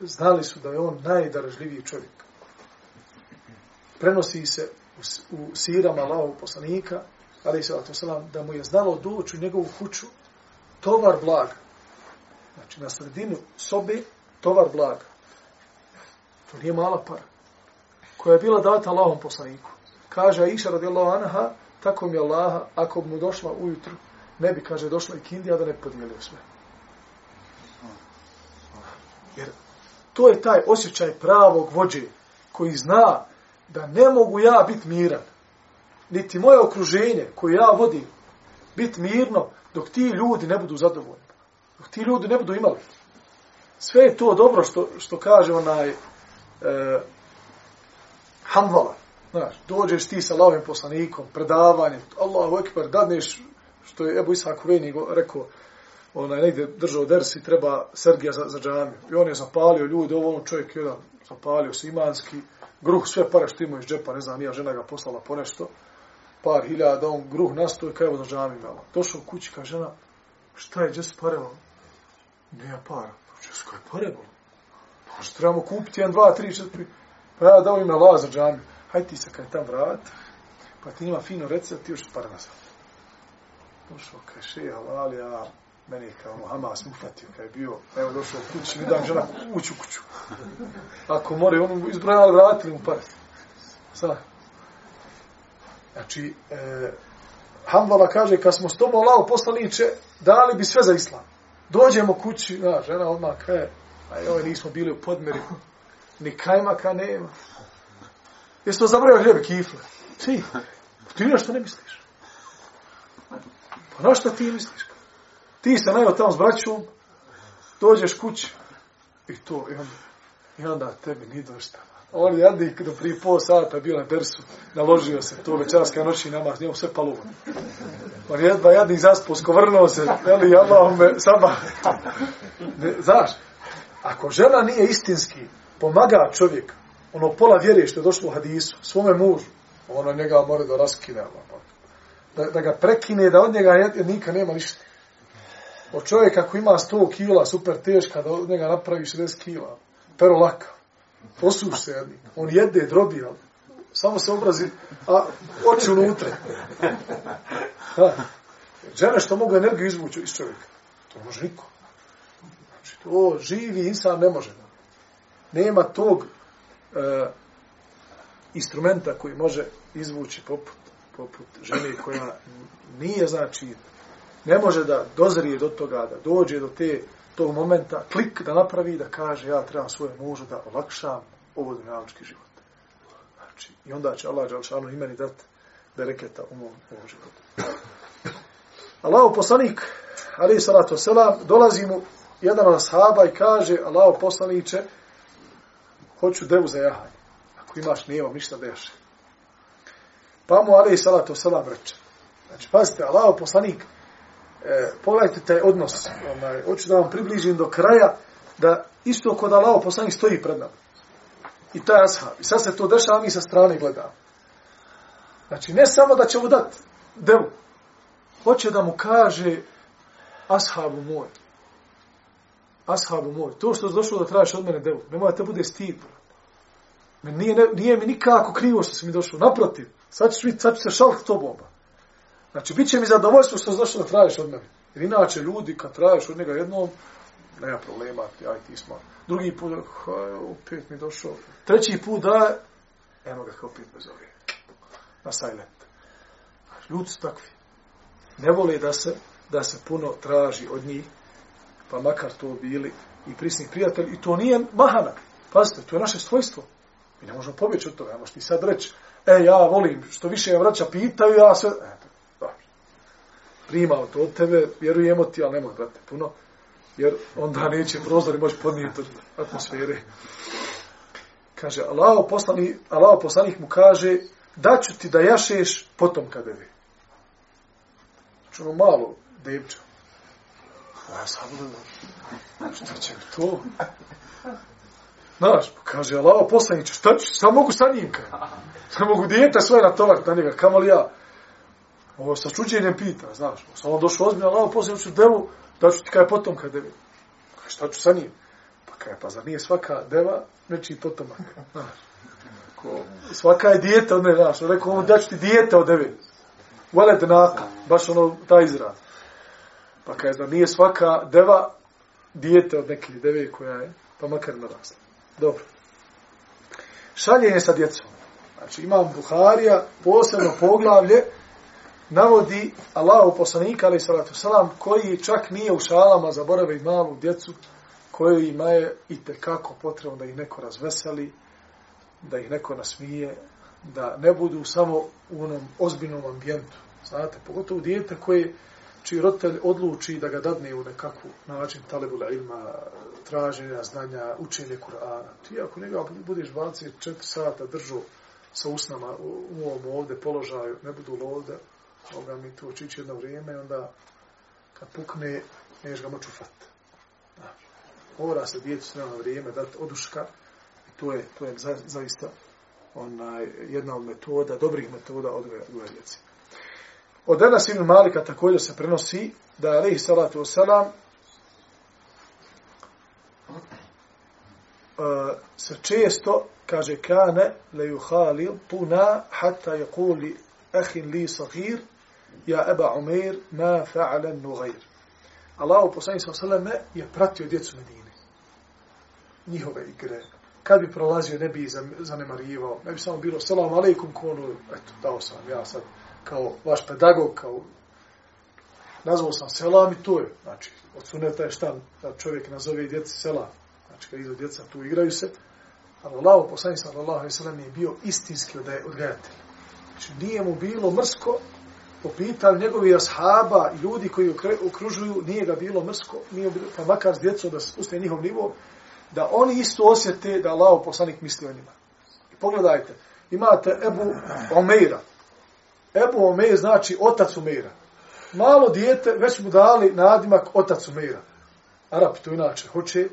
znali su da je on najdaražljiviji čovjek. Prenosi se u, u sirama Allahovog poslanika, ali salatu salam, da mu je znalo doći u njegovu kuću tovar blaga. Znači, na sredinu sobe tovar blaga. To nije mala para. Koja je bila data Allahom poslaniku. Kaže Aisha radijallahu anha, tako mi Allaha, ako bi mu došla ujutru, ne bi, kaže, došla i kindija da ne podijelio sve. Jer to je taj osjećaj pravog vođe koji zna da ne mogu ja biti miran, niti moje okruženje koje ja vodim, biti mirno dok ti ljudi ne budu zadovoljni. Dok ti ljudi ne budu imali. Sve je to dobro što, što kaže onaj eh, e, Hanvala. Znaš, dođeš ti sa lavim poslanikom, predavanje, Allahu ekber, dadneš, što je Ebu Isak Uveni rekao, onaj negdje držao dersi, treba Sergija za, za džamiju. I on je zapalio ljudi, ovo on čovjek jedan zapalio se imanski, gruh, sve pare što imao iz džepa, ne znam, nija žena ga poslala po nešto, par hiljada, on gruh nastoji, kaj evo za džamiju malo. Došao u kući, kaže žena, šta je, gdje se pare, vam? Nije para. Gdje se kaj pare, vam? Pa trebamo kupiti, jedan, dva, tri, četiri, pa ja dao im na laza džamiju hajde ti se kaj tam vrat, pa ti njima fino reci, ti još par nazad. Došao, kaj še, halal, ja, meni je kao ono, Hamas ufatio, kaj je bio, evo došao u kući, mi dam žena ući u kuću. Ako more, ono izbrojali, vratili mu par. Sada. Znači, e, Hanbala kaže, kad smo s tobom lao poslaniče, dali bi sve za islam. Dođemo kući, na, žena odmah kaže, a joj, ovaj, nismo bili u podmeri, ni kajmaka nema. Jesi to zabravio hljebe, kifle? Ti. Ti na što ne misliš? Pa na što ti misliš? Ti se najao tamo s braćom, dođeš kući i to, i onda, i onda tebi nije došta. On je jadnik do prije pol sata bio na Bersu, naložio se to večarska noći namaz, njemu sve paluvo. On je jedva jadnik zaspo, skovrnuo se, veli, Allah me, sama. Ne, znaš, ako žena nije istinski, pomaga čovjek, ono pola vjere što je došlo u hadisu, svome mužu, ono njega mora da raskine, ono, ono, da, da ga prekine, da od njega nikad nema ništa. Od čovjeka ako ima 100 kila, super teška, da od njega napravi 60 kila, pero laka, posuš se jedni, on jede, drobi, ali samo se obrazi, a oči unutra. Da. Žene što mogu energiju izvući iz čovjeka, to može niko. Znači, to živi insan ne može. Nema tog e, instrumenta koji može izvući poput, poput žene koja nije, znači, ne može da dozrije do toga, da dođe do te tog momenta, klik da napravi, da kaže ja trebam svoje mužu da olakšam ovo dunjalički život. Znači, i onda će Allah Đalšanu imeni dati bereketa u mom, u mom životu. Allahu poslanik, ali salatu selam, dolazi mu jedan od sahaba i kaže, Allahu poslaniće, hoću devu za jahanje. Ako imaš, nemam ništa da jaše. Pa mu Ali salatu salam reče. Znači, pazite, Allah poslanik, e, pogledajte taj odnos, onaj, hoću da vam približim do kraja, da isto kod Allah poslanik stoji pred nama. I taj ashab. I sad se to dešava, mi sa strane gledamo. Znači, ne samo da će mu dati devu, hoće da mu kaže ashabu moj, ashabu moj, to što si došao da tražiš od mene devu, ne mora te bude stid. Me nije, ne, nije mi nikako krivo što si mi došao. Naprotiv, sad ću, sad ću se šalk tobom. Znači, bit će mi zadovoljstvo što si došao da tražiš od mene. Jer inače, ljudi, kad tražiš od njega jednom, nema problema, aj ti smo. Drugi put, haj, opet mi došao. Treći put, da, eno ga kao opet me zove. Na silent. Ljudi su takvi. Ne vole da se, da se puno traži od njih, pa makar to bili i prisni prijatelji. I to nije mahana. Pazite, to je naše svojstvo. Mi ne možemo pobjeći od toga. Možeš ti sad reći, e, ja volim, što više je vraća pitaju, ja sve... Eto, dobro. Primao to od tebe, vjerujemo ti, ali nemoj, brate, puno. Jer onda neće prozori moći podnijeti od atmosfere. Kaže, Allah poslani, Allah poslanik mu kaže, daću ti da jašeš potom kada vi. Znači ono malo debča. Ja sam gledam, šta će mi to? Znaš, pa kaže, Allaho poslaniče, šta ću, šta mogu sa njim? kaj? Šta mogu dijete svoje natovariti na njega, kamo li ja? Ovo sa čuđenjem pita, znaš. Pa sam on došao ozbiljno, Allaho poslaniče, devu, da ću ti kaj potom kaj devi. Kaj, šta ću sa njim? Pa kaj, pa zar nije svaka deva nečiji potomak? Znaš. Ko, svaka je dijete od ne, znaš. Rekao, on daću ti dijete od devi. Veled naka, baš ono, ta izraz. Pa kaže da nije svaka deva dijete od neke deve koja je, pa makar narasla. Dobro. Šaljenje sa djecom. Znači, imam Buharija, posebno poglavlje, navodi Allahu poslanika, ali salatu salam, koji čak nije u šalama zaborave i malu djecu, koju ima je i tekako potrebno da ih neko razveseli, da ih neko nasmije, da ne budu samo u onom ozbiljnom ambijentu. Znate, pogotovo dijete koje, čiji roditelj odluči da ga dadne u nekakvu način talebula ilma, traženja znanja, učenje Kur'ana. Ti ako njega budeš 24 sata držao sa usnama u, u ovom ovde položaju, ne budu lovde, ovoga mi tu očići jedno vrijeme, onda kad pukne, neš ga moću fat. Znači, mora se djecu sve na vrijeme dati oduška, i to je, to je za, zaista onaj, jedna od metoda, dobrih metoda odgoja, odgoja. Od Enas ibn Malika također se prenosi da je alaihi salatu wasalam uh, e, se često kaže kane le yuhalil tuna hatta je kuli ehin li sahir ja eba umeir ma fa'alen nugair. Allahu poslanik sallallahu je pratio djecu Medine. Njihove igre. Kad bi prolazio, ne bi zanemarivao. Ne bi samo bilo, salam aleikum konu, ono, eto, dao sam ja sad kao vaš pedagog, kao nazvao sam selam i to je. Znači, od suneta je šta da čovjek nazove djeci selam. Znači, kad idu djeca, tu igraju se. Ali Allah, poslanik sallallahu alaihi sallam, je bio istinski odgajatelj. Znači, nije mu bilo mrsko po pitanju njegovi ashaba i ljudi koji okružuju, nije ga bilo mrsko, nije bilo, pa makar s djecom da spuste njihov nivo, da oni isto osjete da Allah poslanik misli o njima. I pogledajte, imate Ebu Omeira. Ebu Omeir znači otac Omeira. Malo dijete, već mu dali nadimak otac Omeira. Arapi to inače hoće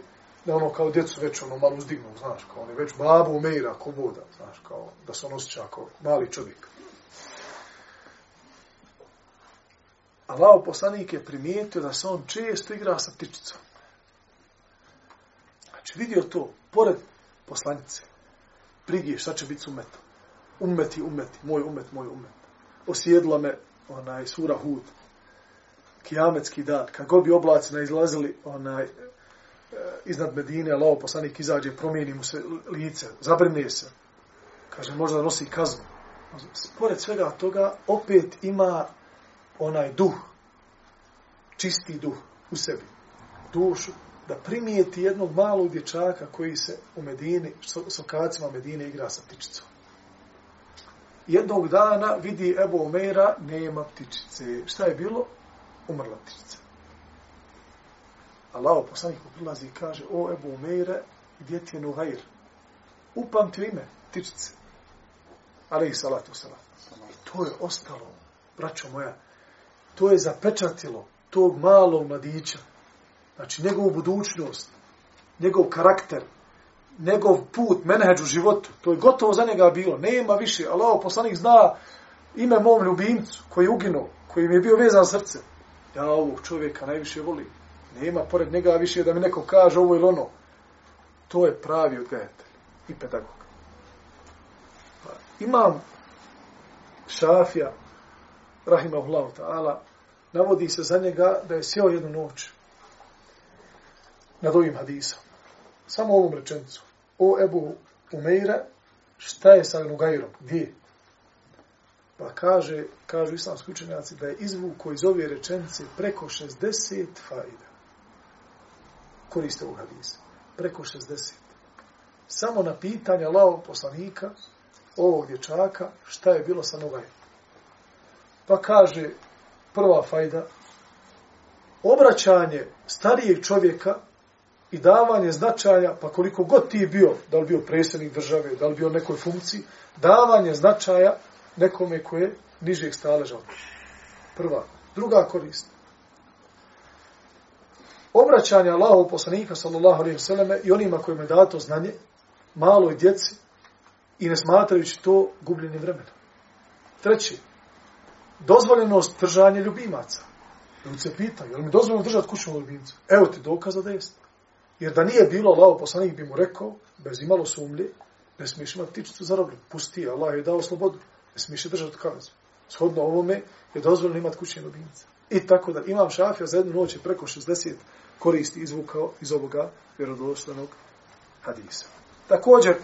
da ono kao djecu već ono malo uzdignu, znaš, kao oni već babu Omeira, ko voda, znaš, kao da se on osjeća kao mali čovjek. Allah poslanik je primijetio da se on često igra sa ptičicom. Znači vidio to, pored poslanice, brige šta će biti s umetom. Umeti, umeti, moj umet, moj umet. Osjedla me onaj sura Hud, kijametski dan, kad god bi oblaci izlazili onaj, e, iznad Medine, lao poslanik izađe, promijeni mu se lice, zabrine se. Kaže, možda nosi kaznu. Pored svega toga, opet ima onaj duh, čisti duh u sebi, dušu, da primijeti jednog malog dječaka koji se u Medini, s okacima Medine igra sa ptičicom. Jednog dana vidi Ebu Umeira, nema ptičice. Šta je bilo? Umrla ptičica. Allah poslanik mu prilazi i kaže, o Ebu Umeire, gdje ti je Nuhair? Upamti ime, ptičice. Ali i salatu salam. I to je ostalo, braćo moja, to je zapečatilo tog malog mladića. Znači, njegovu budućnost, njegov karakter, njegov put, menheđ u životu, to je gotovo za njega bilo. Nema više. Allah, poslanik zna ime mom ljubimcu koji je uginuo, koji mi je bio vezan srce. Ja ovog čovjeka najviše volim. Nema pored njega više da mi neko kaže ovo ili ono. To je pravi odgajatelj i pedagog. Pa, imam šafija, rahimahullahu ta'ala, navodi se za njega da je sjeo jednu noć nad ovim hadisom. Samo ovom rečenicu. O Ebu Umeira, šta je sa Nugajrom, Gdje? Pa kaže, kažu islamski učenjaci da je izvuko iz ove rečenice preko 60 faida. Koriste ovog hadisa. Preko 60. samo na pitanje lao poslanika, ovog dječaka, šta je bilo sa nogajem. Pa kaže, prva fajda, obraćanje starijeg čovjeka i davanje značaja, pa koliko god ti bio, da li bio predsjednik države, da li bio nekoj funkciji, davanje značaja nekome koje je nižeg staleža. Prva. Druga korist. Obraćanje Allahov poslanika, sallallahu alaihi vseleme, i onima kojima je dato znanje, maloj djeci, i ne smatrajući to gubljenje vremena. Treći. Dozvoljenost držanja ljubimaca. Ljudi se pitaju, je li mi dozvoljeno držati kućnog ljubimca? Evo ti dokaza da jeste. Jer da nije bilo Allaho poslanik bi mu rekao, bez imalo sumlje, ne smiješ imati tičicu zarobljenu. Pusti Allah je dao slobodu. Ne smiješ je držati kaznu. Shodno ovome je dozvoljeno imati kućne ljubimce. I tako da imam šafija za jednu noć preko 60 koristi izvukao iz ovoga vjerodostanog hadisa. Također,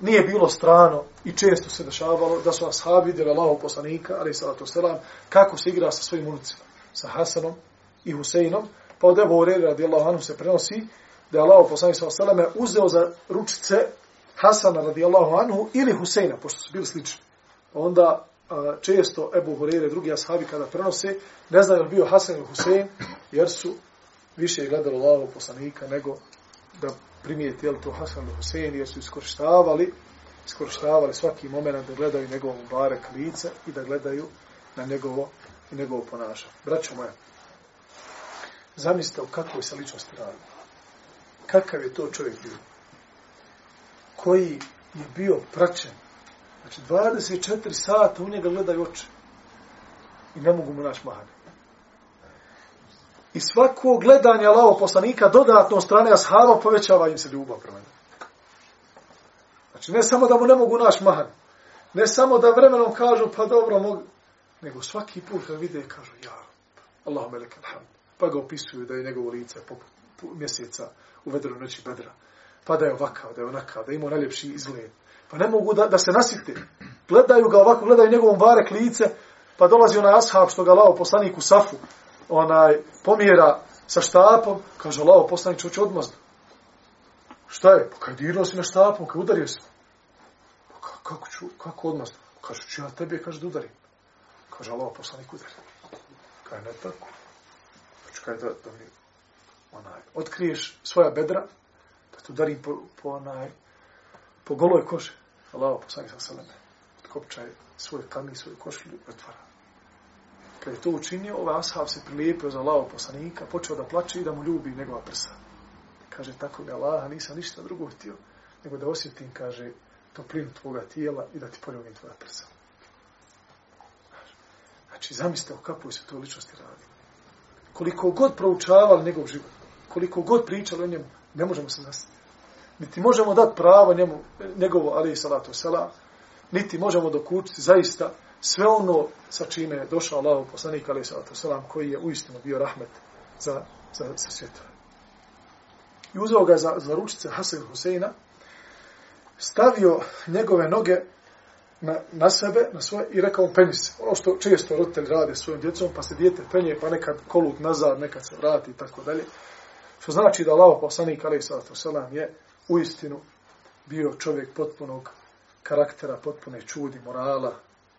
nije bilo strano i često se dešavalo da su ashabi vidjeli Allahov poslanika, ali salatu selam, kako se igra sa svojim unucima, sa Hasanom i Huseinom, pa od Ebu Ureri radijallahu anhu se prenosi da je Allah poslanik sallallahu alejhi ve uzeo za ručice Hasana radijallahu anhu ili Huseina, pošto su bili slični. Onda često Ebu Hurere, drugi ashabi kada prenose, ne znaju je bio Hasan ili Husein, jer su više gledali Allahov poslanika nego da primijeti je to Hasan ili Husein, jer su iskorištavali, iskorištavali svaki moment da gledaju njegovo barek lice i da gledaju na njegovo njegovo ponašanje. Braćo moja, zamislite u kakvoj se ličnosti radimo kakav je to čovjek bio. Koji je bio praćen. Znači, 24 sata u njega gledaju oči. I ne mogu mu naš mahane. I svako gledanje Allaho poslanika dodatno strane ashaba povećava im se ljubav prema njemu. Znači, ne samo da mu ne mogu naš mahan. Ne samo da vremenom kažu, pa dobro, mogu. Nego svaki put kad vide, kažu, ja, Allahu eleke alhamd. Pa ga opisuju da je njegovo lice poput mjeseca u vedru noći bedra. Pa da je ovakav, da je onakav, da ima najljepši izgled. Pa ne mogu da, da se nasite. Gledaju ga ovako, gledaju njegovom barek lice, pa dolazi onaj ashab što ga lao poslanik u safu, onaj pomjera sa štapom, kaže lao poslanik će odmazda. Šta je? Pa kaj dirao si me štapom, kaj udario si? Pa kako ću, kako odmazda? Kaže, ću ja tebe, kaže, da udarim. Kaže, lao poslanik udari. Kaj ne tako? Pa znači, kaj da, da mi onaj, otkriješ svoja bedra, da te udari po, po, onaj, po goloj koži. Allah, poslani sa seleme, otkopčaj svoj kami, svoju košlju, otvara. Kad je to učinio, ovaj ashab se prilijepio za Allah poslanika, počeo da plače i da mu ljubi njegova prsa. Kaže, tako mi Allaha, nisam ništa drugo htio, nego da osjetim, kaže, toplinu tvoga tijela i da ti poljubim tvoja prsa. Znači, zamislite o kakvoj se to ličnosti radi. Koliko god proučavali njegov život, koliko god pričali o njemu, ne možemo se zastati. Niti možemo dati pravo njemu, njegovo, ali i salatu sela, niti možemo dokučiti zaista sve ono sa čime je došao Allah poslanik, ali i salatu sela, koji je uistinu bio rahmet za, za, za svjetove. I uzeo ga za, za ručice Hasan Huseina, stavio njegove noge na, na sebe, na svoje, i rekao penji se. Ono što često roditelji rade svojim djecom, pa se dijete penje, pa nekad kolut nazad, nekad se vrati i tako dalje. Što znači da Allah poslanik alaih sallatu sallam je u istinu bio čovjek potpunog karaktera, potpune čudi, morala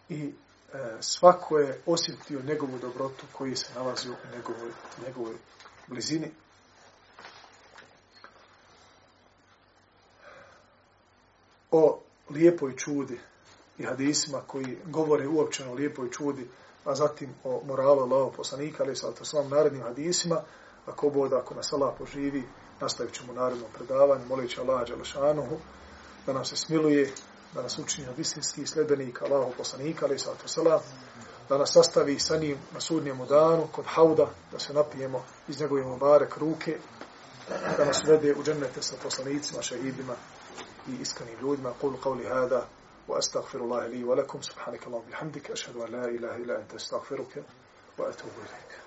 i e, svako je osjetio njegovu dobrotu koji se nalazi u njegovoj, njegovoj blizini. O lijepoj čudi i hadisima koji govore uopćeno o lijepoj čudi, a zatim o moralu Allahov poslanika, ali sa to narednim hadisima, ako bod, ako nas Allah poživi, nastavit ćemo naredno predavanje, molit će Allah Đelešanuhu, da nam se smiluje, da nas učini od istinskih sljedbenika Allahov poslanika, ali sallatu salam, da nas sastavi sa njim na sudnjemu danu, kod hauda, da se napijemo iz njegove mubarek ruke, da nas vede u džennete sa poslanicima, šehidima i iskanim ljudima. Kulu qavli hada, wa astaghfirullahi li wa lakum, subhanaka Allahum bihamdika, ašhadu an la ilaha ila anta astaghfiruka, wa atubu ilaika.